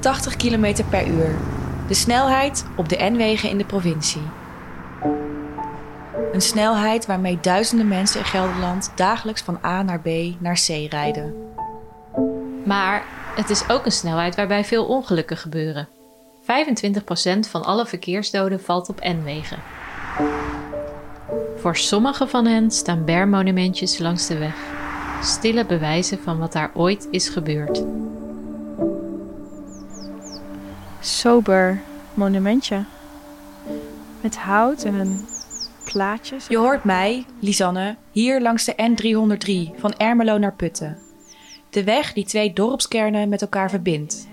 80 km per uur. De snelheid op de N-wegen in de provincie. Een snelheid waarmee duizenden mensen in Gelderland dagelijks van A naar B naar C rijden. Maar het is ook een snelheid waarbij veel ongelukken gebeuren. 25% van alle verkeersdoden valt op N-wegen. Voor sommige van hen staan bermmonumentjes langs de weg. Stille bewijzen van wat daar ooit is gebeurd. Sober monumentje. Met hout en een plaatje. Je hoort mij, Lisanne, hier langs de N303 van Ermelo naar Putten. De weg die twee dorpskernen met elkaar verbindt.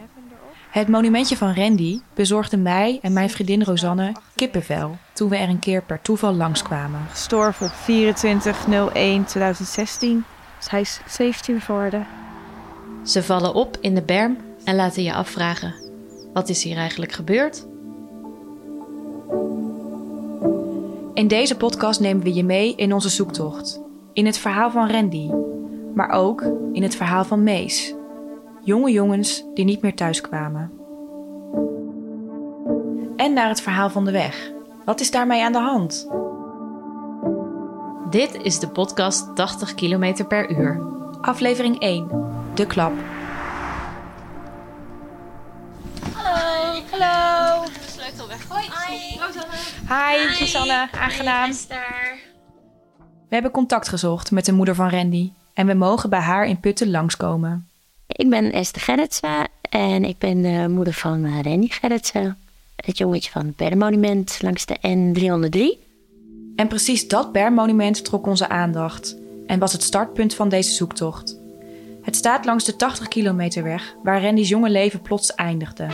Het monumentje van Randy bezorgde mij en mijn vriendin Rosanne kippenvel toen we er een keer per toeval langskwamen. Gestorven op 24-01-2016. Dus hij is 17 geworden. Ze vallen op in de berm en laten je afvragen: wat is hier eigenlijk gebeurd? In deze podcast nemen we je mee in onze zoektocht. In het verhaal van Randy, maar ook in het verhaal van Mees. Jonge jongens die niet meer thuiskwamen. En naar het verhaal van de weg. Wat is daarmee aan de hand? Dit is de podcast 80 km per uur. Aflevering 1. De klap. Hallo. Hallo. De sleutel weg. Hoi. Hi. Hi, Susanne. Aangenaam. We hebben contact gezocht met de moeder van Randy. En we mogen bij haar in Putten langskomen. Ik ben Esther Gerritsen en ik ben de moeder van eh, Randy Gerritsen. Het jongetje van het Berdenmonument langs de N303. En precies dat bermmonument trok onze aandacht en was het startpunt van deze zoektocht. Het staat langs de 80 kilometer weg waar Randy's jonge leven plots eindigde.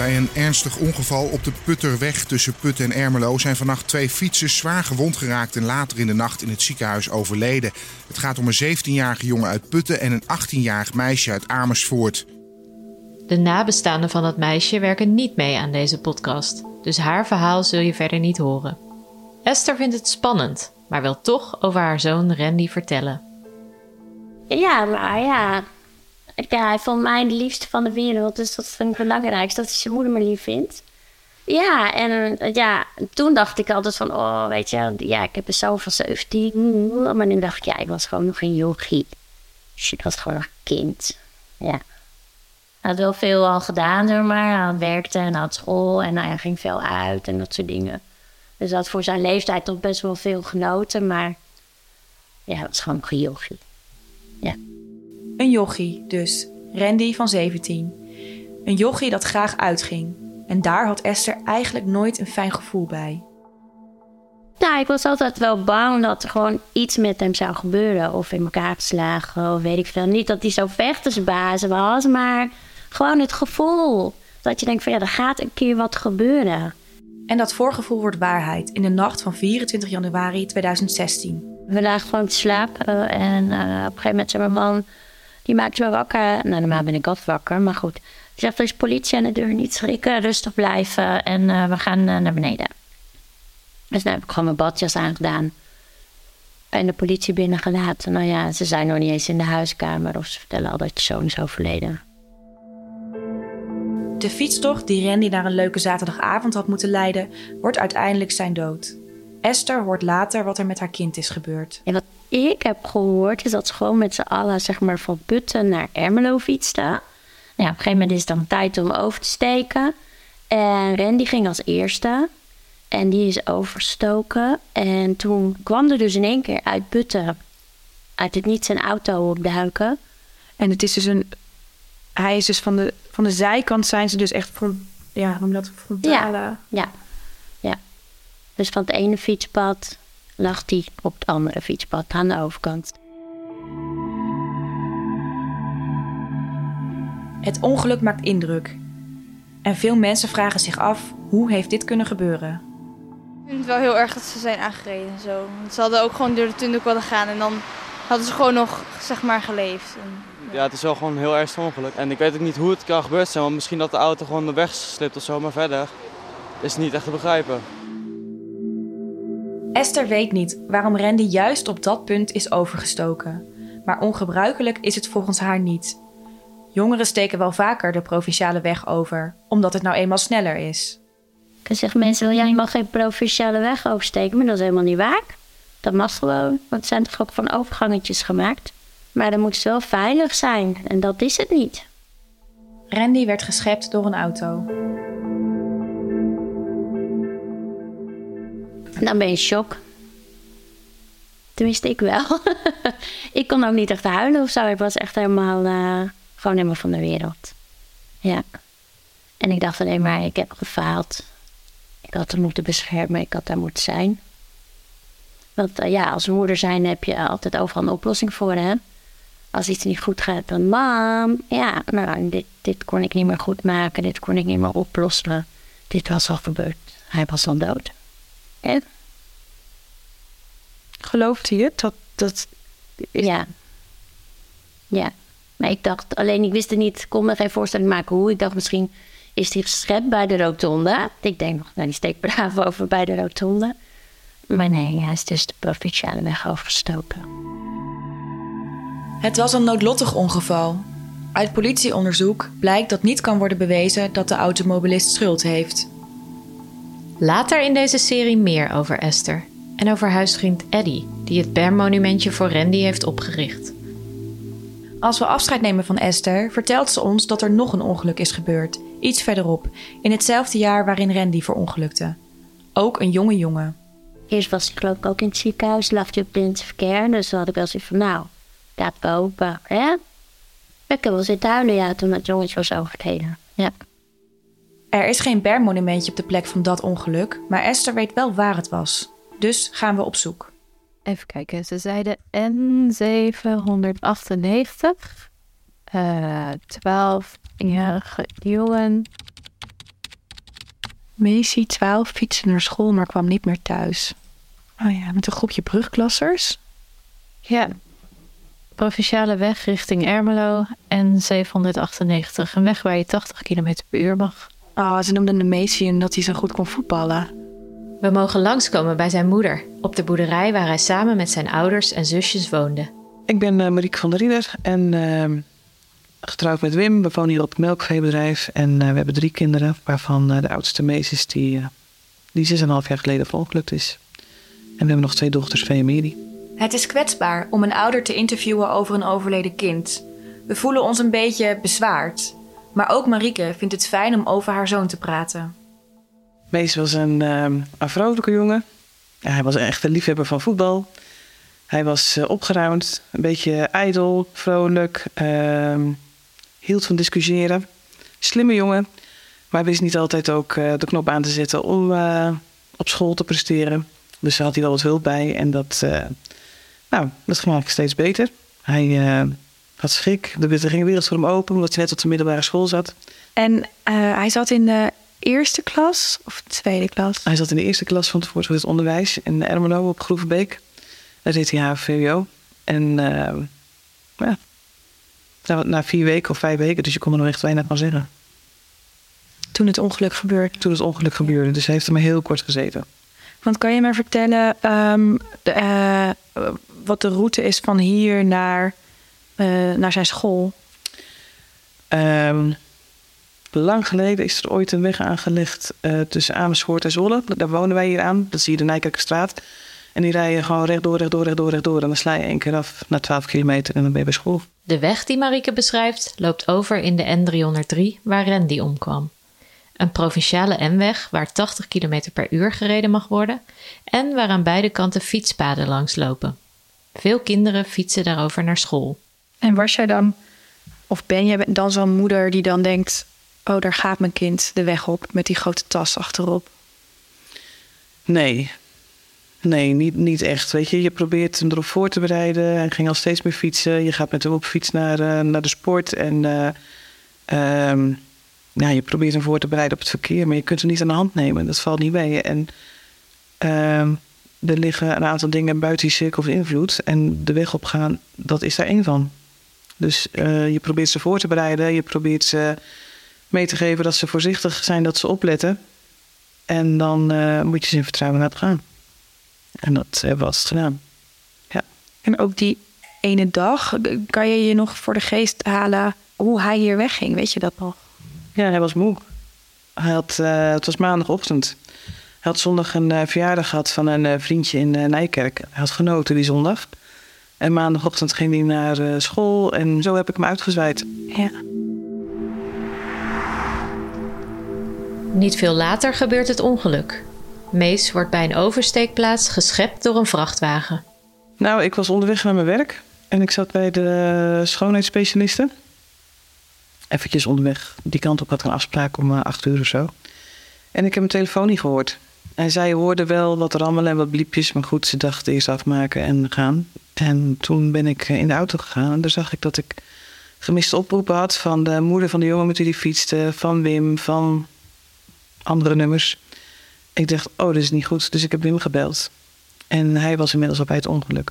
Bij een ernstig ongeval op de Putterweg tussen Putten en Ermelo zijn vannacht twee fietsers zwaar gewond geraakt en later in de nacht in het ziekenhuis overleden. Het gaat om een 17-jarige jongen uit Putten en een 18-jarig meisje uit Amersfoort. De nabestaanden van dat meisje werken niet mee aan deze podcast, dus haar verhaal zul je verder niet horen. Esther vindt het spannend, maar wil toch over haar zoon Randy vertellen. Ja, maar ja. Ja. Hij vond mij de liefste van de wereld. Dus dat vind ik het belangrijkste. Dat hij zijn moeder me lief vindt. Ja, en eh, ja, toen dacht ik altijd van... Oh, weet je, ja, ik heb een zoon van 17. Maar nu dacht ik, ja, ik was gewoon nog een yogi. Dus was gewoon nog een kind. Ja. Hij had wel veel al gedaan, maar. Hij werkte en had school en hij ging veel uit en dat soort dingen. Dus hij had voor zijn leeftijd toch best wel veel genoten, maar ja, het was gewoon een yogi. Ja. Een jochie dus, Randy van 17. Een jochie dat graag uitging. En daar had Esther eigenlijk nooit een fijn gevoel bij. Nou, ik was altijd wel bang dat er gewoon iets met hem zou gebeuren. Of in elkaar geslagen, of weet ik veel. Niet dat hij zo vechtersbaas was, maar gewoon het gevoel. Dat je denkt van ja, er gaat een keer wat gebeuren. En dat voorgevoel wordt waarheid in de nacht van 24 januari 2016. We lagen gewoon te slapen en eh, op een gegeven moment zei mijn man... Die maakte me wakker. Nou, normaal ben ik altijd wakker, maar goed. Die zegt, er is politie aan de deur, niet schrikken, rustig blijven. En eh, we gaan eh, naar beneden. Dus nu heb ik gewoon mijn badjas aangedaan. En de politie binnengelaten. Nou ja, ze zijn nog niet eens in de huiskamer. Of ze vertellen al dat je zoon is overleden. De fietstocht die Randy naar een leuke zaterdagavond had moeten leiden, wordt uiteindelijk zijn dood. Esther hoort later wat er met haar kind is gebeurd. En wat ik heb gehoord is dat ze gewoon met z'n allen zeg maar, van Putten naar Ermelo fietsten. Nou, ja, op een gegeven moment is het dan tijd om over te steken. En Randy ging als eerste. En die is overstoken. En toen kwam er dus in één keer uit Putten, uit het niet zijn auto op de huiken. En het is dus een. Hij is dus van de, van de zijkant zijn ze dus echt van. Ja, noem je dat? Frontale. Ja, ja. Dus van het ene fietspad lag hij op het andere fietspad aan de overkant. Het ongeluk maakt indruk. En veel mensen vragen zich af hoe heeft dit kunnen gebeuren. Ik vind het wel heel erg dat ze zijn aangereden en zo. Want ze hadden ook gewoon door de tunnel willen gaan en dan hadden ze gewoon nog, zeg maar, geleefd. En, Ja, het is wel gewoon een heel erg ongeluk. En ik weet ook niet hoe het kan gebeurd zijn, want misschien dat de auto gewoon de weg slipt of zo, maar verder is het niet echt te begrijpen. Esther weet niet waarom Randy juist op dat punt is overgestoken. Maar ongebruikelijk is het volgens haar niet. Jongeren steken wel vaker de provinciale weg over, omdat het nou eenmaal sneller is. Ik zeg mensen, ja, je mag geen provinciale weg oversteken, maar dat is helemaal niet waar. Dat mag gewoon, want het zijn toch ook van overgangetjes gemaakt. Maar dan moet het wel veilig zijn en dat is het niet. Randy werd geschept door een auto. Dan ben je in shock. Tenminste, ik wel. ik kon ook niet echt huilen of zo. Ik was echt helemaal, uh, gewoon helemaal van de wereld. Ja. En ik dacht alleen maar, ik heb gefaald. Ik had hem moeten beschermen, ik had daar moeten zijn. Want uh, ja, als moeder zijn heb je altijd overal een oplossing voor, hè. Als iets niet goed gaat, dan mam, ja, nou, dit, dit kon ik niet meer goed maken. Dit kon ik niet meer oplossen. Dit was al gebeurd. Hij was al dood. En? Gelooft hij het? Dat, dat is... Ja. Ja. Maar ik dacht, alleen ik wist het niet, ik kon me geen voorstelling maken hoe. Ik dacht misschien is hij geschept bij de rotonde. Ik denk nog, nou die steekt braaf over bij de rotonde. Maar nee, hij is dus de provinciale weg overgestoken. Het was een noodlottig ongeval. Uit politieonderzoek blijkt dat niet kan worden bewezen dat de automobilist schuld heeft. Later in deze serie meer over Esther en over huisvriend Eddie, die het bermmonumentje voor Randy heeft opgericht. Als we afscheid nemen van Esther, vertelt ze ons dat er nog een ongeluk is gebeurd, iets verderop, in hetzelfde jaar waarin Randy verongelukte. Ook een jonge jongen. Eerst was ik geloof ik ook in het ziekenhuis, lag je op het verkeer, dus toen had ik wel zoiets van, nou, daar boven, hè? Ik heb wel zitten huilen, ja, toen het jongetje was overleden. Ja. Er is geen bermmonumentje op de plek van dat ongeluk, maar Esther weet wel waar het was. Dus gaan we op zoek. Even kijken, ze zeiden N798. Uh, 12-jarige jongen. Macy, 12, fietste naar school, maar kwam niet meer thuis. Oh ja, met een groepje brugklassers. Ja. Provinciale weg richting Ermelo en 798. Een weg waar je 80 km per uur mag. Oh, ze noemden de Macy omdat hij zo goed kon voetballen. We mogen langskomen bij zijn moeder, op de boerderij waar hij samen met zijn ouders en zusjes woonde. Ik ben uh, Marieke van der Rieder en uh, getrouwd met Wim. We wonen hier op het melkveebedrijf en uh, we hebben drie kinderen, waarvan de oudste Mees is die, die zes en een half jaar geleden verongelukt is. En we hebben nog twee dochters, Vee en Miri. Het is kwetsbaar om een ouder te interviewen over een overleden kind. We voelen ons een beetje bezwaard. Maar ook Marieke vindt het fijn om over haar zoon te praten. Mees was een, um, een jongen. Hij was een echte liefhebber van voetbal. Hij was uh, opgeruimd, een beetje ijdel, vrolijk. Uh, hield van discussiëren. Slimme jongen. Maar wist niet altijd ook uh, de knop aan te zetten om uh, op school te presteren. Dus daar had hij wel wat hulp bij. En dat, nou, dat ging eigenlijk steeds beter. Hij had schrik. Er ging de wereld voor hem open, omdat hij net op de middelbare school zat. En hij zat in de eerste klas of tweede klas? Hij zat in de eerste klas van het voortgezet onderwijs in Ermelo op Groevenbeek. Daar deed hij HVWO. En uh, ja, na, na, vier weken of vijf weken, dus je kon er nog echt weinig van zeggen. Toen het ongeluk gebeurde? Toen het ongeluk gebeurde, dus hij heeft er maar heel kort gezeten. Want kan je me vertellen um, de, uh, wat de route is van hier naar, uh, naar zijn school? Um, Lang geleden is er ooit een weg aangelegd uh, tussen Amersfoort en Zwolle. Daar wonen wij hier aan. Dat zie je de Nijkerkstraat. En die rijden gewoon rechtdoor, rechtdoor, rechtdoor, rechtdoor. En dan sla je één keer af na 12 kilometer en dan ben je bij school. De weg die Marieke beschrijft loopt over in de N303 waar Randy omkwam. Een provinciale N-weg waar 80 km per uur gereden mag worden en waar aan beide kanten fietspaden langs lopen. Veel kinderen fietsen daarover naar school. En was jij dan, of ben je dan zo'n moeder die dan denkt: oh, daar gaat mijn kind de weg op met die grote tas achterop? Nee. Nee, niet, niet echt. Weet je, je probeert hem erop voor te bereiden. Hij ging al steeds meer fietsen. Je gaat met hem op fiets naar, uh, naar de sport. En uh, je probeert hem voor te bereiden op het verkeer. Maar je kunt hem niet aan de hand nemen. Dat valt niet mee. En um, er liggen een aantal dingen buiten die cirkel van invloed. En de weg opgaan, dat is daar één van. Dus uh, je probeert ze voor te bereiden. Je probeert ze mee te geven dat ze voorzichtig zijn, dat ze opletten. En dan uh, moet je ze in vertrouwen laten gaan. En dat hebben we altijd gedaan. Ja. En ook die ene dag, kan je je nog voor de geest halen hoe hij hier wegging. Weet je dat nog? Ja, hij was moe. Hij had, eh, het was maandagochtend. Hij had zondag een uh, verjaardag gehad van een vriendje in Nijkerk. Hij had genoten die zondag. En maandagochtend ging hij naar school en zo heb ik hem uitgezwaaid. Ja. Niet veel later gebeurt het ongeluk. Mees wordt bij een oversteekplaats geschept door een vrachtwagen. Nou, ik was onderweg naar mijn werk en ik zat bij de schoonheidsspecialisten. Eventjes onderweg die kant op had ik een afspraak om acht uur of zo. En ik heb mijn telefoon niet gehoord. En zij hoorde wel wat rammelen en wat bliepjes. Maar goed, ze dacht eerst afmaken en gaan. En toen ben ik in de auto gegaan. En daar zag ik dat ik gemiste oproepen had van de moeder van de jongen met wie die fietste. Van Wim, van andere nummers. Ik dacht, oh, dat is niet goed. Dus ik heb Wim gebeld. En hij was inmiddels al bij het ongeluk.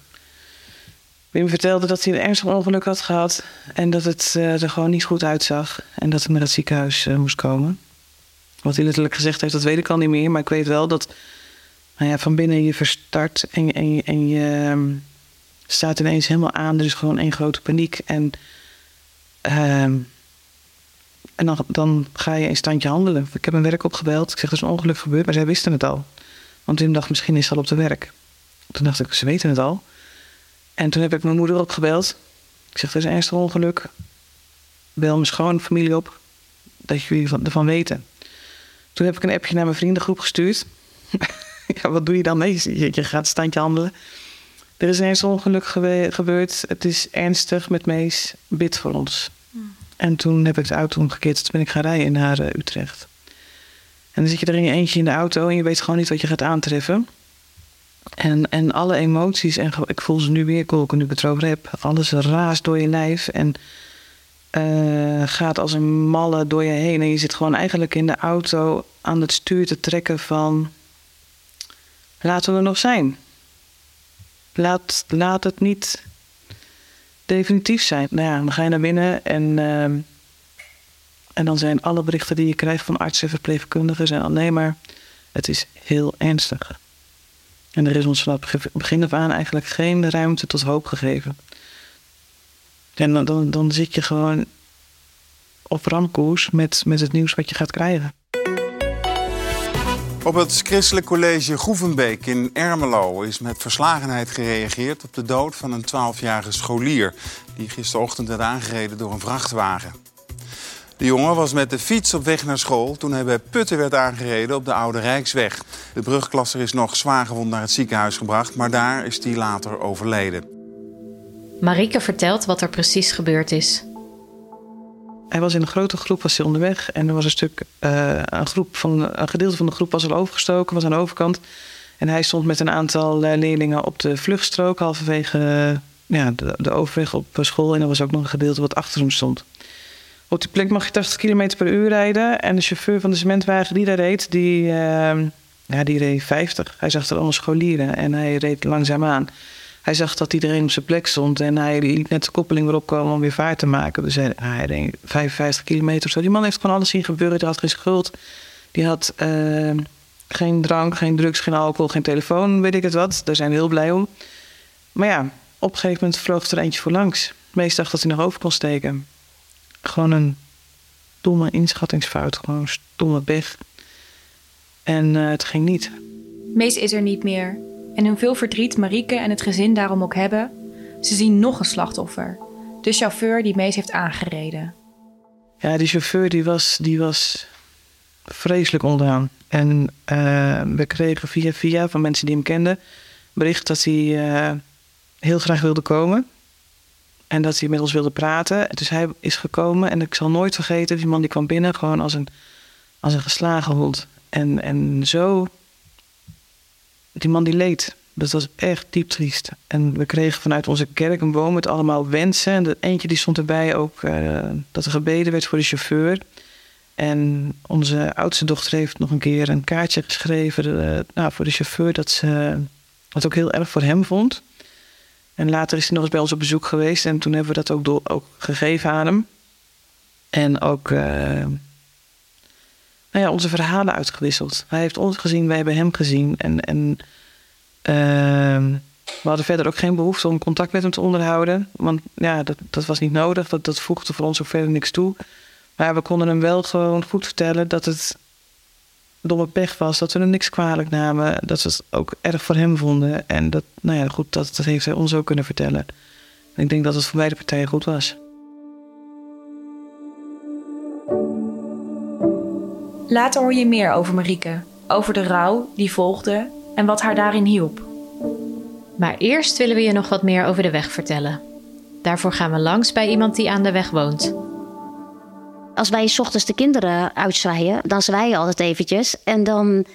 Wim vertelde dat hij een ernstig ongeluk had gehad. En dat het uh, er gewoon niet goed uitzag. En dat hij naar het ziekenhuis uh, moest komen. Wat hij letterlijk gezegd heeft, dat weet ik al niet meer. Maar ik weet wel dat nou ja, van binnen je verstart en, en, en je um, staat ineens helemaal aan. Er is gewoon één grote paniek. En, uh, en dan, dan ga je in standje handelen. Ik heb mijn werk opgebeld. Ik zeg, er is een ongeluk gebeurd, maar zij wisten het al. Want Wim dacht, misschien is ze al op de werk. Toen dacht ik, ze weten het al. En toen heb ik mijn moeder opgebeld. Ik zeg, er is een ernstig ongeluk. Bel mijn schoonfamilie op. Dat jullie ervan weten. Toen heb ik een appje naar mijn vriendengroep gestuurd. ja, wat doe je dan mee? Je, gaat standje handelen. Er is ineens ongeluk gebeurd. Het is ernstig met Mees. Bid voor ons. Hmm. En toen heb ik de auto omgekeerd. Toen ben ik gaan rijden naar uh, Utrecht. En dan zit je er in je eentje in de auto en je weet gewoon niet wat je gaat aantreffen. En, en alle emoties, en ik voel ze nu weer kolken nu ik het erover heb. Alles raast door je lijf. En uh, gaat als een malle door je heen. En je zit gewoon eigenlijk in de auto aan het stuur te trekken van... Laten we er nog zijn. Laat, laat het niet definitief zijn. Nou ja, dan ga je naar binnen en... Uh, en dan zijn alle berichten die je krijgt van artsen en verpleegkundigen... zijn alleen maar, het is heel ernstig. En er is ons vanaf begin af aan eigenlijk geen ruimte tot hoop gegeven. En dan, dan, dan zit je gewoon op ramkoers met, met het nieuws wat je gaat krijgen. Op het Christelijk College Groevenbeek in Ermelo is met verslagenheid gereageerd op de dood van een 12-jarige scholier die gisterochtend werd aangereden door een vrachtwagen. De jongen was met de fiets op weg naar school toen hij bij Putten werd aangereden op de Oude Rijksweg. De brugklasser is nog zwaargewond naar het ziekenhuis gebracht, maar daar is hij later overleden. Marike vertelt wat er precies gebeurd is. Hij was in een grote groep was hij onderweg en er was een stuk uh, een groep van een gedeelte van de groep was al overgestoken, was aan de overkant. En hij stond met een aantal uh, leerlingen op de vluchtstrook halverwege ja, de, overweg op school en er was ook nog een gedeelte wat achter hem stond. Op die plek mag je 80 km per uur rijden en de chauffeur van de cementwagen die daar reed, die, ja, die reed 50. Hij zag er allemaal scholieren en hij reed langzaam aan. Hij zag dat iedereen op zijn plek stond en hij liet net de koppeling weer opkomen om weer vaart te maken. Dus hij, hij reed 55 kilometer of zo. Die man heeft gewoon alles zien gebeuren. Hij had geen schuld. Die had uh, geen drank, geen drugs, geen alcohol, geen telefoon, weet ik het wat. Daar zijn we heel blij om. Maar ja, op een gegeven moment vloog er eentje voor langs. Meest dacht dat hij nog over kon steken. Gewoon een domme inschattingsfout. Gewoon stomme weg. En uh, het ging niet. Mees is er niet meer. En hoeveel verdriet Marieke en het gezin daarom ook hebben, ze zien nog een slachtoffer. De chauffeur die Mees heeft aangereden. Ja, die chauffeur die was, die was vreselijk ondaan. En uh, we kregen via via van mensen die hem kenden bericht dat hij uh, heel graag wilde komen. En dat hij met ons wilde praten. Dus hij is gekomen en ik zal nooit vergeten, die man die kwam binnen gewoon als een, als een geslagen hond. En, en zo die man die leed. Dat was echt diep triest. En we kregen vanuit onze kerk een boom met allemaal wensen. En eentje die stond erbij ook uh, dat er gebeden werd voor de chauffeur. En onze oudste dochter heeft nog een keer een kaartje geschreven uh, nou, voor de chauffeur. Dat ze het ook heel erg voor hem vond. En later is hij nog eens bij ons op bezoek geweest. En toen hebben we dat ook, door, ook gegeven aan hem. En ook uh, nou ja, onze verhalen uitgewisseld. Hij heeft ons gezien, wij hebben hem gezien. En, en uh, We hadden verder ook geen behoefte om contact met hem te onderhouden. Want ja, dat, dat was niet nodig. Dat, dat voegde voor ons ook verder niks toe. Maar we konden hem wel gewoon goed vertellen dat het domme pech was. Dat we er niks kwalijk namen. Dat ze het ook erg voor hem vonden. En dat, nou ja, goed, dat, dat heeft hij ons ook kunnen vertellen. En ik denk dat het voor beide partijen goed was. Later hoor je meer over Marieke, over de rouw die volgde en wat haar daarin hielp. Maar eerst willen we je nog wat meer over de weg vertellen. Daarvoor gaan we langs bij iemand die aan de weg woont. Als wij 's ochtends de kinderen uitzwaaien, dan zwaaien je altijd eventjes. En dan,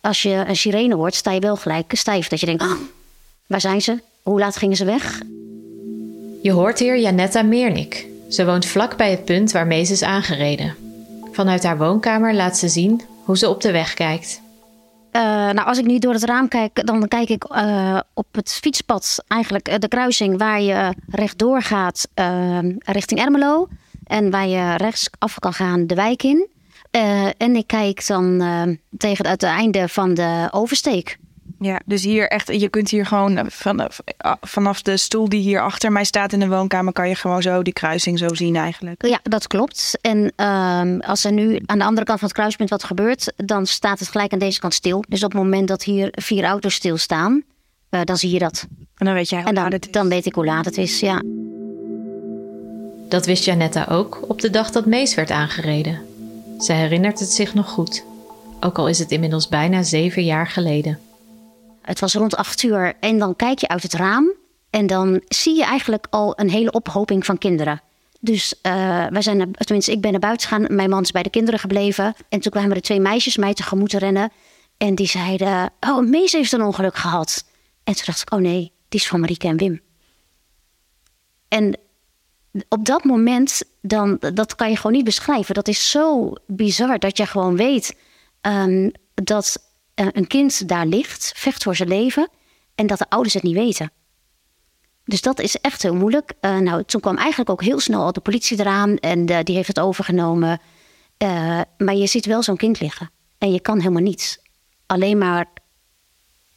als je een sirene hoort, sta je wel gelijk stijf. Dat je denkt, ah, waar zijn ze? Hoe laat gingen ze weg? Je hoort hier Janetta Meernik. Ze woont vlak bij het punt waarmee ze is aangereden. Vanuit haar woonkamer laat ze zien hoe ze op de weg kijkt. Uh, nou, als ik nu door het raam kijk, dan kijk ik uh, op het fietspad, eigenlijk uh, de kruising waar je rechtdoor gaat richting Ermelo. En waar je rechts af kan gaan de wijk in. en ik kijk dan tegen het einde van de oversteek. Ja, dus hier echt, je kunt hier gewoon vanaf, vanaf de stoel die hier achter mij staat in de woonkamer, kan je gewoon zo die kruising zo zien eigenlijk. Ja, dat klopt. En um, als er nu aan de andere kant van het kruispunt wat gebeurt, dan staat het gelijk aan deze kant stil. Dus op het moment dat hier vier auto's stilstaan, uh, dan zie je dat. En dan weet jij hoe en dan, laat het is. dan weet ik hoe laat het is, ja. Dat wist Janetta ook op de dag dat Mees werd aangereden. Ze herinnert het zich nog goed, ook al is het inmiddels bijna zeven jaar geleden. Het was rond acht uur en dan kijk je uit het raam en dan zie je eigenlijk al een hele ophoping van kinderen. Dus uh, wij zijn, tenminste, ik ben naar buiten gegaan. Mijn man is bij de kinderen gebleven. En toen kwamen er twee meisjes mij tegemoet rennen. En die zeiden: Oh, Mees heeft een ongeluk gehad. En toen dacht ik: Oh nee, die is van Marieke en Wim. En op dat moment, dan, dat kan je gewoon niet beschrijven. Dat is zo bizar dat je gewoon weet um, dat een kind daar ligt, vecht voor zijn leven. En dat de ouders het niet weten. Dus dat is echt heel moeilijk. Uh, nou, toen kwam eigenlijk ook heel snel al de politie eraan en die heeft het overgenomen. Uh, maar je ziet wel zo'n kind liggen en je kan helemaal niets. Alleen maar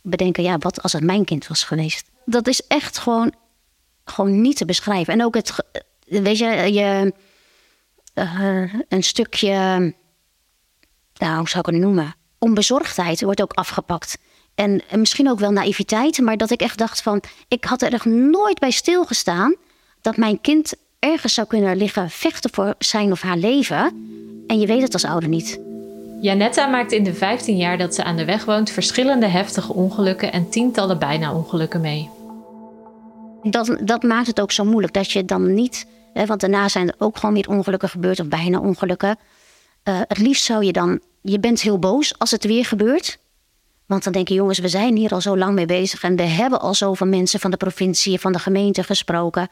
bedenken, ja, wat als het mijn kind was geweest? Dat is echt gewoon, gewoon niet te beschrijven. En ook het, weet je, je een stukje, nou, hoe zou ik het noemen? Onbezorgdheid wordt ook afgepakt. En misschien ook wel naïviteit, maar dat ik echt dacht van... ik had er echt nooit bij stilgestaan dat mijn kind ergens zou kunnen liggen vechten voor zijn of haar leven. En je weet het als ouder niet. Janetta maakt in de 15 jaar dat ze aan de weg woont verschillende heftige ongelukken en tientallen bijna ongelukken mee. Dat, dat maakt het ook zo moeilijk dat je dan niet, hè, want daarna zijn er ook gewoon weer ongelukken gebeurd of bijna ongelukken. Uh, het liefst zou je dan, je bent heel boos als het weer gebeurt. Want dan denk je, jongens, we zijn hier al zo lang mee bezig en we hebben al zoveel mensen van de provincie, van de gemeente gesproken.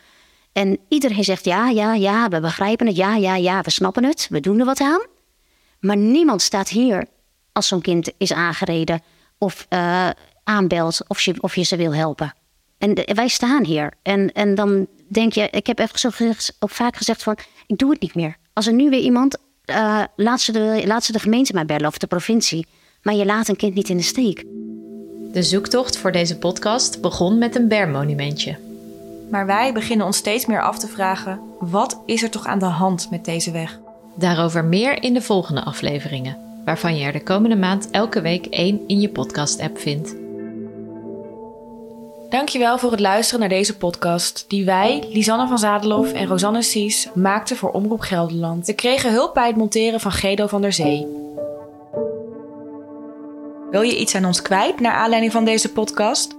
En iedereen zegt ja, ja, ja, we begrijpen het, ja, ja, ja, we snappen het, we doen er wat aan. Maar niemand staat hier als zo'n kind is aangereden of uh, aanbelt of je, of je ze wil helpen. En wij staan hier. En, en dan denk je, ik heb even zo ook vaak gezegd van, ik doe het niet meer. Als er nu weer iemand, uh, laat, ze de, laat ze de gemeente maar bellen of de provincie. Maar je laat een kind niet in de steek. De zoektocht voor deze podcast begon met een bermmonumentje. Maar wij beginnen ons steeds meer af te vragen: wat is er toch aan de hand met deze weg? Daarover meer in de volgende afleveringen, waarvan je er de komende maand elke week één in je podcast-app vindt. Dankjewel voor het luisteren naar deze podcast, die wij, Lisanne van Zadelof en Rosanne Sies, maakten voor Omroep Gelderland. We kregen hulp bij het monteren van Gedo van der Zee. Wil je iets aan ons kwijt naar aanleiding van deze podcast?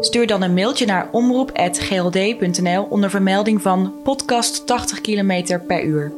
Stuur dan een mailtje naar omroep.gld.nl onder vermelding van podcast 80 km per uur.